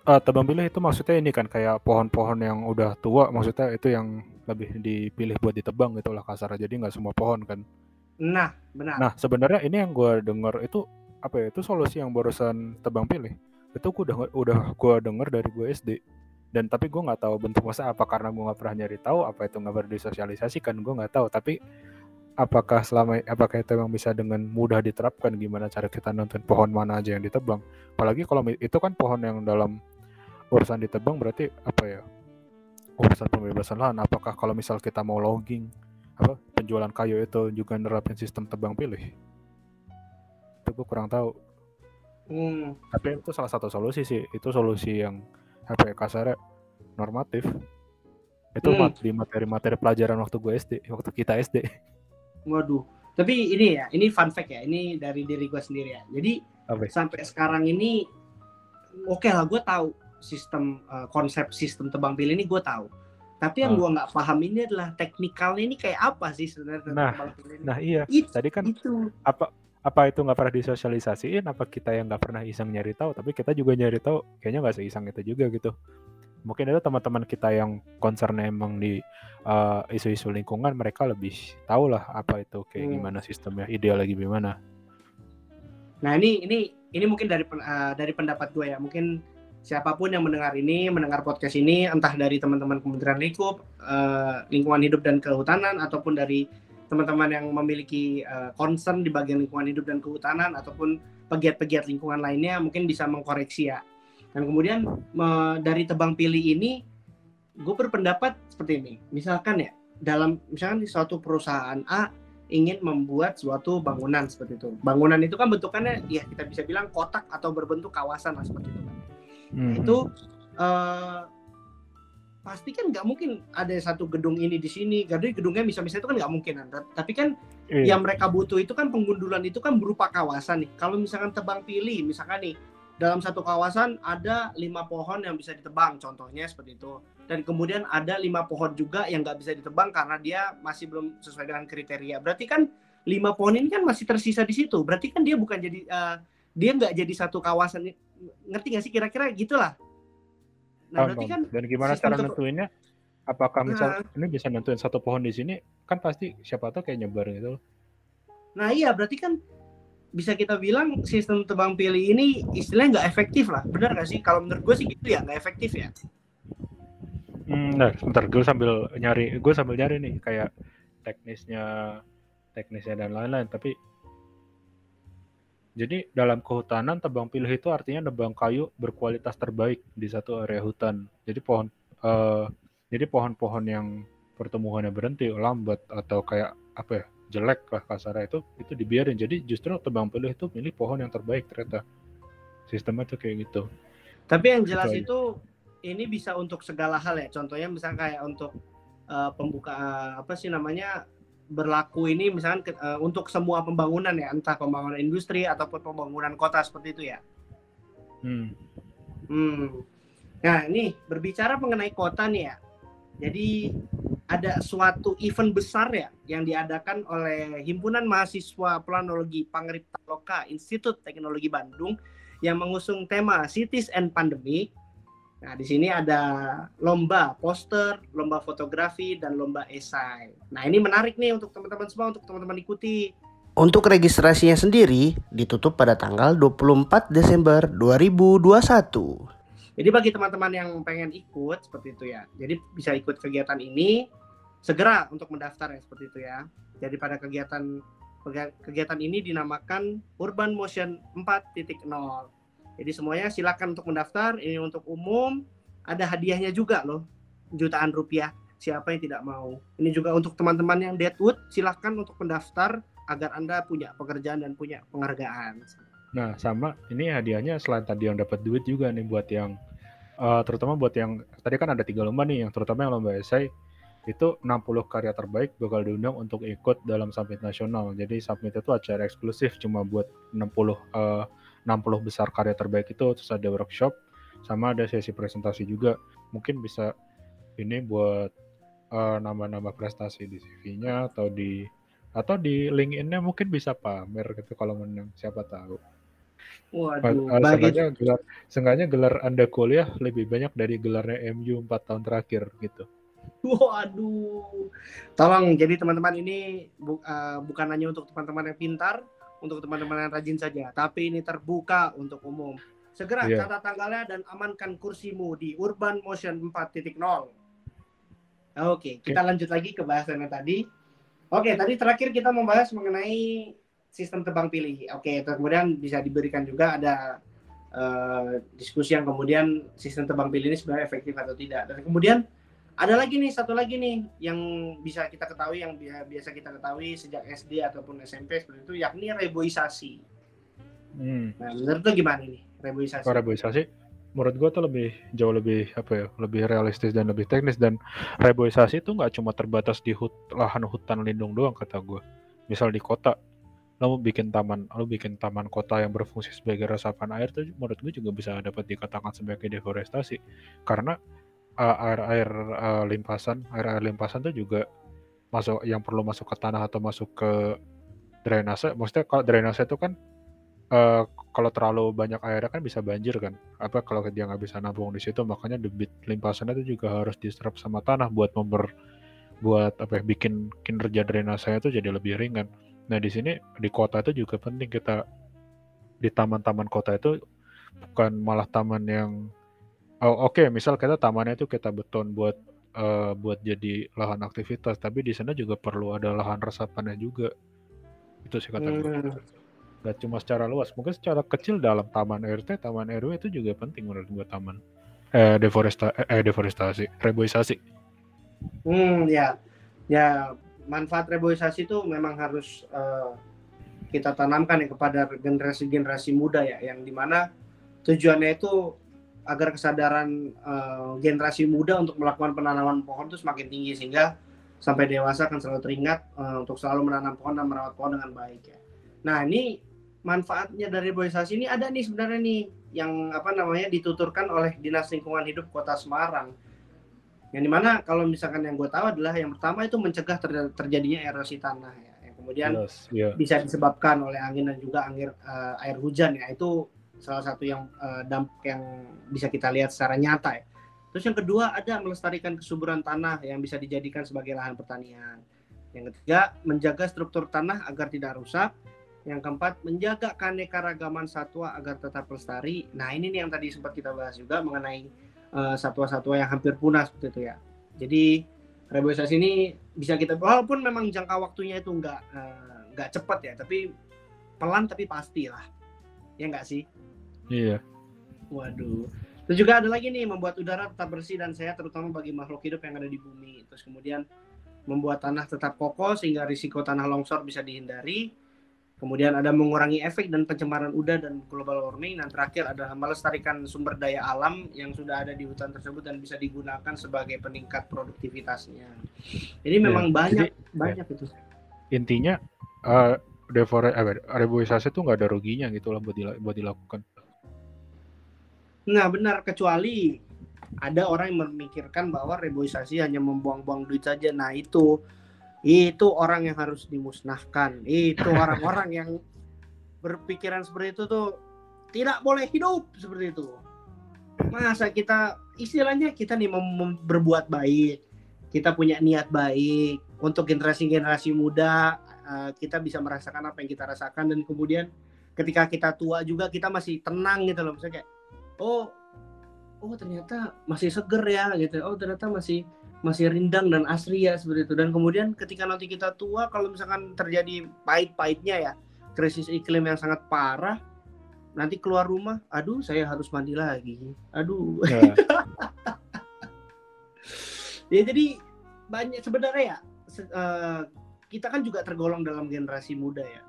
uh, tebang pilih itu maksudnya ini kan kayak pohon-pohon yang udah tua maksudnya itu yang lebih dipilih buat ditebang gitu lah kasar jadi nggak semua pohon kan. Nah, benar. nah sebenarnya ini yang gue dengar itu apa ya itu solusi yang barusan tebang pilih. Itu gue udah udah gue denger dari gue SD dan tapi gue nggak tahu bentuk masa apa? Karena gue nggak pernah nyari tahu apa itu nggak pernah disosialisasikan gue nggak tahu. Tapi apakah selama apakah itu memang bisa dengan mudah diterapkan? Gimana cara kita nonton pohon mana aja yang ditebang? Apalagi kalau itu kan pohon yang dalam urusan ditebang berarti apa ya? Urusan pembebasan lahan. Apakah kalau misal kita mau logging apa penjualan kayu itu juga nerapin sistem tebang pilih? Itu gue kurang tahu. Hmm, tapi itu salah satu solusi sih. Itu solusi yang apa ya kasarnya normatif. Itu Hmm. di materi-materi pelajaran waktu gue SD waktu kita SD waduh. Tapi ini ya, ini fun fact ya. Ini dari diri gue sendiri ya. Jadi ya? sampai sekarang ini oke lah gue tahu sistem eh, konsep sistem tebang pilih ini gue tahu tapi yang Ah. gue nggak paham ini adalah teknikalnya ini kayak apa sih sebenarnya Nah, tebang pilih ini nah iya It- tadi kan itu apa apa itu nggak pernah disosialisasiin apa kita yang nggak pernah iseng nyari tahu tapi kita juga nyari tahu kayaknya nggak seiseng itu juga gitu mungkin itu teman-teman kita yang concernnya emang di uh, isu-isu lingkungan mereka lebih tahu lah apa itu kayak Hmm. gimana sistemnya ideal lagi gimana. Nah ini ini ini mungkin dari eh, dari pendapat gue ya. Mungkin siapa pun yang mendengar ini mendengar podcast ini entah dari teman-teman Kementerian Lingkup eh, lingkungan hidup dan kehutanan ataupun dari teman-teman yang memiliki eh, concern di bagian lingkungan hidup dan kehutanan ataupun pegiat-pegiat lingkungan lainnya mungkin bisa mengkoreksi ya dan kemudian me- dari tebang pilih ini gue berpendapat seperti ini. Misalkan ya dalam misalkan di suatu perusahaan A ingin membuat suatu bangunan seperti itu. Bangunan itu kan bentukannya ya kita bisa bilang kotak atau berbentuk kawasan lah seperti itu. Kan Hmm. itu eh, pasti kan nggak mungkin ada satu gedung ini di sini. Jadi gedungnya bisa-bisa itu kan nggak mungkin tapi kan Iya. yang mereka butuh itu kan penggundulan itu kan berupa kawasan nih. Kalau misalkan tebang pilih misalkan nih dalam satu kawasan ada lima pohon yang bisa ditebang contohnya seperti itu. Dan kemudian ada lima pohon juga yang nggak bisa ditebang karena dia masih belum sesuai dengan kriteria. Berarti kan lima pohon ini kan masih tersisa di situ. Berarti kan dia bukan jadi eh, dia nggak jadi satu kawasan. Ngerti nggak sih kira-kira? Gitulah. Nah berarti kan dan gimana cara nentuinnya? Apakah misal Nah. ini bisa nentuin satu pohon di sini? Kan pasti siapa tahu kayak nyebar gitu loh. Nah iya berarti kan bisa kita bilang sistem tebang pilih ini istilahnya nggak efektif lah, benar nggak sih? Kalau menurut gue sih gitu ya nggak efektif ya. Hmm, nah, sebentar gue sambil nyari, gue sambil nyari nih kayak teknisnya, teknisnya dan lain-lain. Tapi jadi dalam kehutanan tebang pilih itu artinya nebang kayu berkualitas terbaik di satu area hutan. Jadi pohon, eh, jadi pohon-pohon yang pertumbuhannya berhenti, lambat atau kayak apa ya jelek lah kasarnya itu itu dibiarin. Jadi justru tebang pilih itu milih pohon yang terbaik ternyata. Sistemnya tuh kayak gitu. Tapi yang jelas Betul. itu ini bisa untuk segala hal ya. Contohnya misalnya kayak untuk uh, pembuka apa sih namanya berlaku ini misalkan uh, untuk semua pembangunan ya entah pembangunan industri ataupun pembangunan kota seperti itu ya. Hmm. Hmm. Nah ini berbicara mengenai kota nih ya. Jadi ada suatu event besar ya yang diadakan oleh Himpunan Mahasiswa Planologi Pangripta Loka Institut Teknologi Bandung yang mengusung tema Cities and Pandemic Nah, di sini ada lomba poster, lomba fotografi, dan lomba esai. Nah, ini menarik nih untuk teman-teman semua, untuk teman-teman ikuti. Untuk registrasinya sendiri ditutup pada tanggal 24 Desember 2021. Jadi bagi teman-teman yang pengen ikut seperti itu ya. Jadi bisa ikut kegiatan ini segera untuk mendaftar ya seperti itu ya. Jadi pada kegiatan kegiatan ini dinamakan Urban Motion 4.0 jadi semuanya silakan untuk mendaftar. Ini untuk umum. Ada hadiahnya juga loh, jutaan rupiah. Siapa yang tidak mau? Ini juga untuk teman-teman yang Deadwood, silakan untuk mendaftar agar anda punya pekerjaan dan punya penghargaan. Nah, sama ini hadiahnya selain tadi yang dapat duit juga nih buat yang uh, terutama buat yang tadi kan ada tiga lomba nih, yang terutama yang lomba esai itu 60 karya terbaik bakal diundang untuk ikut dalam summit nasional. Jadi summit itu acara eksklusif cuma buat 60 uh, 60 besar karya terbaik itu terus ada workshop sama ada sesi presentasi juga mungkin bisa ini buat uh, nambah-nambah prestasi di CV-nya atau di atau di LinkedIn-nya mungkin bisa pamer gitu kalau menang siapa tahu. Waduh, uh, sengaja gelar sengaja gelar Anda kuliah lebih banyak dari gelarnya MU 4 tahun terakhir gitu. Waduh. Tolong jadi teman-teman ini bu, uh, bukan hanya untuk teman-teman yang pintar, untuk teman-teman yang rajin saja, tapi ini terbuka untuk umum. Segera yeah. catat tanggalnya dan amankan kursimu di Urban Motion 4.0. Oke, kita lanjut lagi ke bahasan yang tadi. Oke, tadi terakhir kita membahas mengenai sistem tebang pilih. Oke, kemudian bisa diberikan juga ada uh, diskusi yang kemudian sistem tebang pilih ini sebenarnya efektif atau tidak. Dan kemudian ada lagi nih satu lagi nih yang bisa kita ketahui yang biasa kita ketahui sejak SD ataupun SMP seperti itu yakni reboisasi. Hmm. Nah, menurut tuh gimana nih reboisasi? Oh, reboisasi menurut gua tuh lebih jauh lebih apa ya lebih realistis dan lebih teknis dan reboisasi itu nggak cuma terbatas di hut, lahan hutan lindung doang kata gua misal di kota lo bikin taman lo bikin taman kota yang berfungsi sebagai resapan air tuh menurut gue juga bisa dapat dikatakan sebagai deforestasi karena uh, air-air uh, limpasan, air-air limpasan itu juga masuk yang perlu masuk ke tanah atau masuk ke drainase. Maksudnya kalau drainase itu kan uh, kalau terlalu banyak airnya kan bisa banjir kan. Apa kalau dia nggak bisa nabung di situ, makanya debit limpasan itu juga harus diserap sama tanah buat member buat apa ya, bikin kinerja drainase itu jadi lebih ringan. Nah di sini di kota itu juga penting kita di taman-taman kota itu bukan malah taman yang Oh, oke, misal kita tamannya itu kita beton buat uh, buat jadi lahan aktivitas, tapi di sana juga perlu ada lahan resapannya juga. Itu sih kata gue. Hmm. Gak cuma secara luas, mungkin secara kecil dalam taman RT, taman RW itu juga penting menurut gue taman. Eh, deforesta eh, deforestasi, reboisasi. Hmm, ya. Ya, manfaat reboisasi itu memang harus uh, kita tanamkan ya kepada generasi-generasi muda ya, yang di mana tujuannya itu agar kesadaran uh, generasi muda untuk melakukan penanaman pohon itu semakin tinggi sehingga sampai dewasa akan selalu teringat uh, untuk selalu menanam pohon dan merawat pohon dengan baik ya. Nah ini manfaatnya dari reboisasi ini ada nih sebenarnya nih yang apa namanya dituturkan oleh Dinas Lingkungan Hidup Kota Semarang. Yang di mana kalau misalkan yang gue tahu adalah yang pertama itu mencegah ter terjadinya erosi tanah ya. Yang kemudian yes, yeah. bisa disebabkan oleh angin dan juga angin uh, air hujan ya itu salah satu yang uh, dampak yang bisa kita lihat secara nyata ya. Terus yang kedua ada melestarikan kesuburan tanah yang bisa dijadikan sebagai lahan pertanian. Yang ketiga, menjaga struktur tanah agar tidak rusak. Yang keempat, menjaga keanekaragaman satwa agar tetap lestari. Nah, ini nih yang tadi sempat kita bahas juga mengenai uh, satwa-satwa yang hampir punah seperti itu ya. Jadi reboisasi ini bisa kita walaupun memang jangka waktunya itu nggak uh, nggak cepat ya, tapi pelan tapi pasti lah. Ya nggak sih? Iya. Waduh. Terus juga ada lagi nih membuat udara tetap bersih dan sehat terutama bagi makhluk hidup yang ada di bumi. Terus kemudian membuat tanah tetap kokoh sehingga risiko tanah longsor bisa dihindari. Kemudian ada mengurangi efek dan pencemaran udara dan global warming dan terakhir adalah melestarikan sumber daya alam yang sudah ada di hutan tersebut dan bisa digunakan sebagai peningkat produktivitasnya. Jadi Iya, memang banyak jadi- banyak itu. Intinya eh defore eh, reboisasi itu nggak ada ruginya gitu lah buat, dila- buat dilakukan. Nah benar kecuali ada orang yang memikirkan bahwa reboisasi hanya membuang-buang duit saja. Nah itu itu orang yang harus dimusnahkan. Itu orang-orang yang berpikiran seperti itu tuh tidak boleh hidup seperti itu. Masa kita istilahnya kita nih berbuat baik, kita punya niat baik. Untuk generasi-generasi muda eh, kita bisa merasakan apa yang kita rasakan. Dan kemudian ketika kita tua juga kita masih tenang gitu loh. Misalnya kayak oh oh ternyata masih seger ya gitu. Oh ternyata masih masih rindang dan asri ya seperti itu. Dan kemudian ketika nanti kita tua kalau misalkan terjadi pahit-pahitnya ya krisis iklim yang sangat parah nanti keluar rumah aduh saya harus mandi lagi. Aduh. Ya, ya jadi banyak sebenarnya ya se- eh, kita kan juga tergolong dalam generasi muda ya.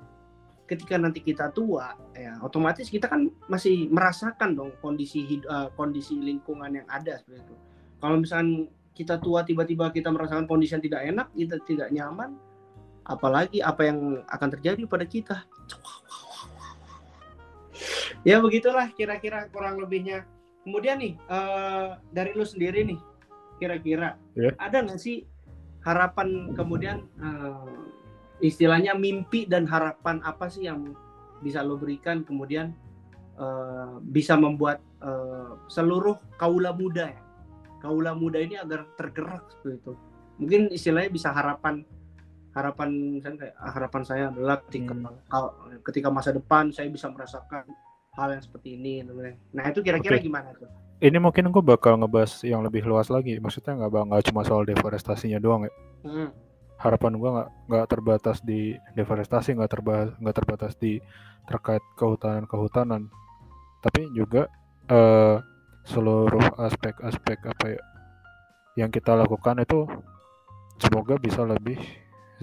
Ketika nanti kita tua ya otomatis kita kan masih merasakan dong kondisi eh, kondisi lingkungan yang ada seperti itu. Kalau misalkan kita tua tiba-tiba kita merasakan kondisi yang tidak enak kita tidak nyaman apalagi apa yang akan terjadi pada kita. Ya begitulah kira-kira kurang lebihnya. Kemudian nih eh, dari lu sendiri nih kira-kira Ya. ada nggak sih harapan kemudian eh, istilahnya mimpi dan harapan apa sih yang bisa lo berikan kemudian eh, bisa membuat eh, seluruh kaula muda ya kaula muda ini agar tergerak seperti itu mungkin istilahnya bisa harapan harapan misalnya kayak ah, harapan saya adalah ketika Hmm. ketika masa depan saya bisa merasakan hal yang seperti ini nah itu kira-kira Oke. gimana tuh ini mungkin gue bakal ngebahas yang lebih luas lagi. Maksudnya nggak bang- nggak cuma soal deforestasinya doang ya. Hmm. Harapan gue nggak nggak terbatas di deforestasi, nggak terbahas nggak terbatas di terkait kehutanan-kehutanan, tapi juga eh, seluruh aspek-aspek apa ya yang kita lakukan itu semoga bisa lebih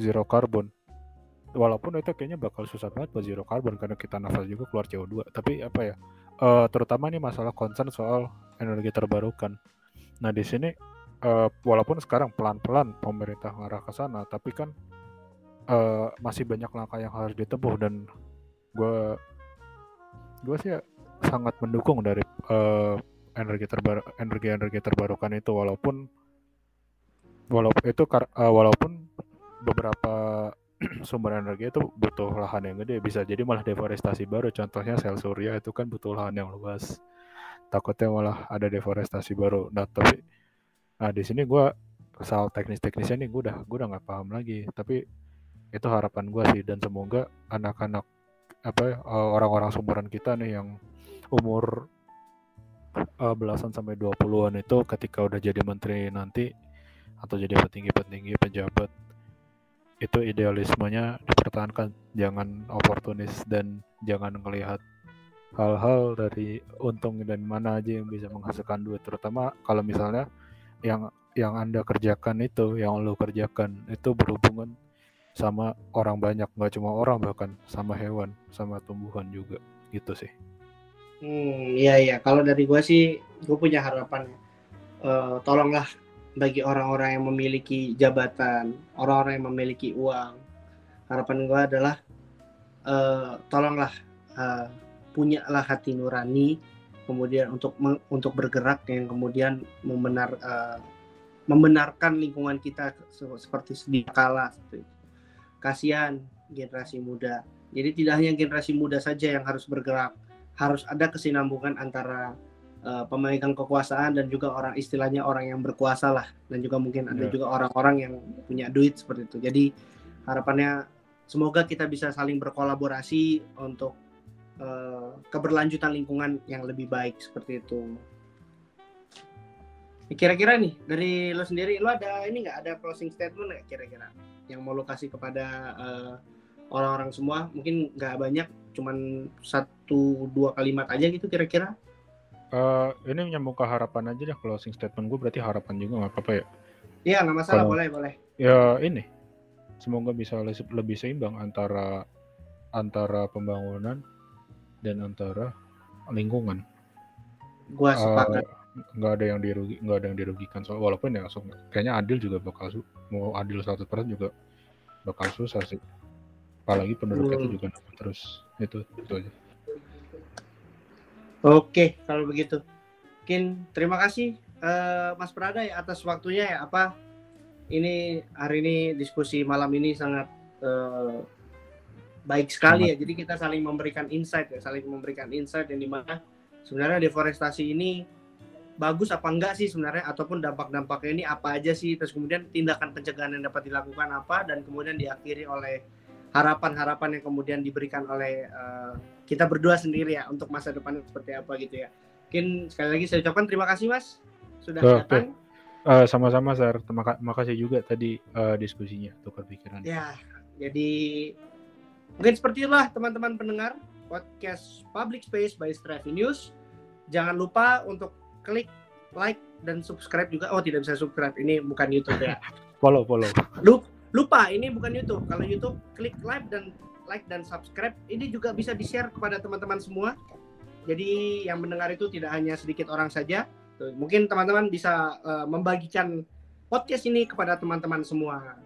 zero carbon. Walaupun itu kayaknya bakal susah banget buat zero carbon karena kita nafas juga keluar CO2. Tapi apa ya? eh, terutama nih masalah concern soal energi terbarukan. Nah di sini eh, walaupun sekarang pelan-pelan pemerintah ngarah ke sana, tapi kan eh, masih banyak langkah yang harus ditempuh dan gue gue sih sangat mendukung dari eh, energi terbaru energi energi terbarukan itu walaupun walaupun itu eh, walaupun beberapa sumber energi itu butuh lahan yang gede. Bisa jadi malah deforestasi baru. Contohnya sel surya itu kan butuh lahan yang luas. Takutnya malah ada deforestasi baru. Nah tapi nah di sini gua soal teknis-teknisnya nih gue udah gue udah nggak paham lagi. Tapi itu harapan gua sih. Dan semoga anak-anak apa ya, eh, orang-orang sumuran kita nih yang umur eh, belasan sampai 20-an itu ketika udah jadi menteri nanti atau jadi petinggi-petinggi pejabat itu idealismenya dipertahankan. Jangan oportunis dan jangan melihat hal-hal dari untung dan mana aja yang bisa menghasilkan duit. Terutama kalau misalnya yang yang anda kerjakan itu yang lo kerjakan itu berhubungan sama orang banyak. Nggak cuma orang bahkan sama hewan sama tumbuhan juga. Gitu sih Hmm, iya iya. Kalau dari gue sih, gue punya harapan. Eh, tolonglah bagi orang-orang yang memiliki jabatan, orang-orang yang memiliki uang. Harapan gue adalah, eh, tolonglah eh, punyalah hati nurani, kemudian untuk untuk bergerak yang kemudian membenar eh, membenarkan lingkungan kita se- seperti sedia kala. Kasihan generasi muda. Jadi tidak hanya generasi muda saja yang harus bergerak, harus ada kesinambungan antara uh, pemegang kekuasaan dan juga orang istilahnya orang yang berkuasa lah dan juga mungkin ada Ya. juga orang-orang yang punya duit seperti itu. Jadi harapannya semoga kita bisa saling berkolaborasi untuk uh, keberlanjutan lingkungan yang lebih baik seperti itu. Kira-kira nih dari lo sendiri, lo ada ini nggak ada closing statement nggak kira-kira yang mau lo kasih kepada uh, orang-orang semua? Mungkin nggak banyak, cuman satu dua kalimat aja gitu kira-kira. Eh, ini nyambung ke harapan aja deh closing statement gue berarti harapan juga nggak apa-apa ya Iya nggak masalah, Kalau- boleh boleh. ya ini semoga bisa le- lebih seimbang antara antara pembangunan dan antara lingkungan. Gua sepakat. Uh, nggak ada yang dirugi nggak ada yang dirugikan soal walaupun ya kayaknya adil juga bakal mau adil satu persen juga bakal susah sih apalagi penduduknya hmm. itu juga nambah terus. Itu itu aja. Oke kalau begitu. Mungkin terima kasih uh, Mas Prada ya atas waktunya ya. Apa ini hari ini diskusi malam ini sangat uh, baik sekali ya. Jadi kita saling memberikan insight ya saling memberikan insight yang di mana sebenarnya deforestasi ini bagus apa enggak sih sebenarnya? Ataupun dampak-dampaknya ini apa aja sih? Terus kemudian tindakan pencegahan yang dapat dilakukan apa? Dan kemudian diakhiri oleh harapan-harapan yang kemudian diberikan oleh uh, kita berdua sendiri ya untuk masa depan seperti apa gitu ya mungkin sekali lagi saya ucapkan terima kasih mas sudah oh, datang uh, sama-sama Sar terima, kasih juga tadi uh, diskusinya tukar pikiran ya jadi mungkin seperti itulah teman-teman pendengar podcast Public Space by Stravi News jangan lupa untuk klik like dan subscribe juga. Oh, tidak bisa subscribe. Ini bukan YouTube ya. follow, follow. Lupa, ini bukan YouTube. Kalau YouTube klik like dan like dan subscribe. Ini juga bisa di-share kepada teman-teman semua. Jadi yang mendengar itu tidak hanya sedikit orang saja. Mungkin teman-teman bisa uh, membagikan podcast ini kepada teman-teman semua.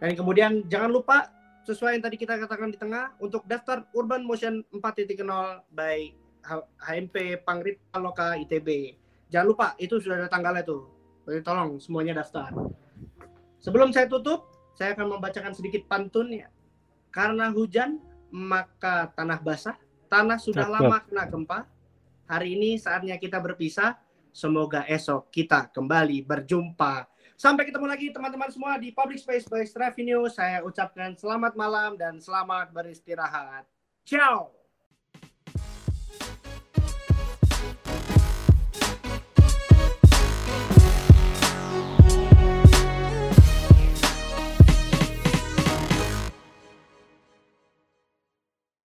Dan kemudian jangan lupa sesuai yang tadi kita katakan di tengah untuk daftar Urban Motion 4.0 by HMP Pangrit Loka ITB. Jangan lupa itu sudah ada tanggalnya tuh. Jadi tolong semuanya daftar. Sebelum saya tutup, saya akan membacakan sedikit pantun ya. Karena hujan maka tanah basah, tanah sudah Cakep. lama kena gempa. Hari ini saatnya kita berpisah. Semoga esok kita kembali berjumpa. Sampai ketemu lagi teman-teman semua di Public Space by Stravinio. Saya ucapkan selamat malam dan selamat beristirahat. Ciao.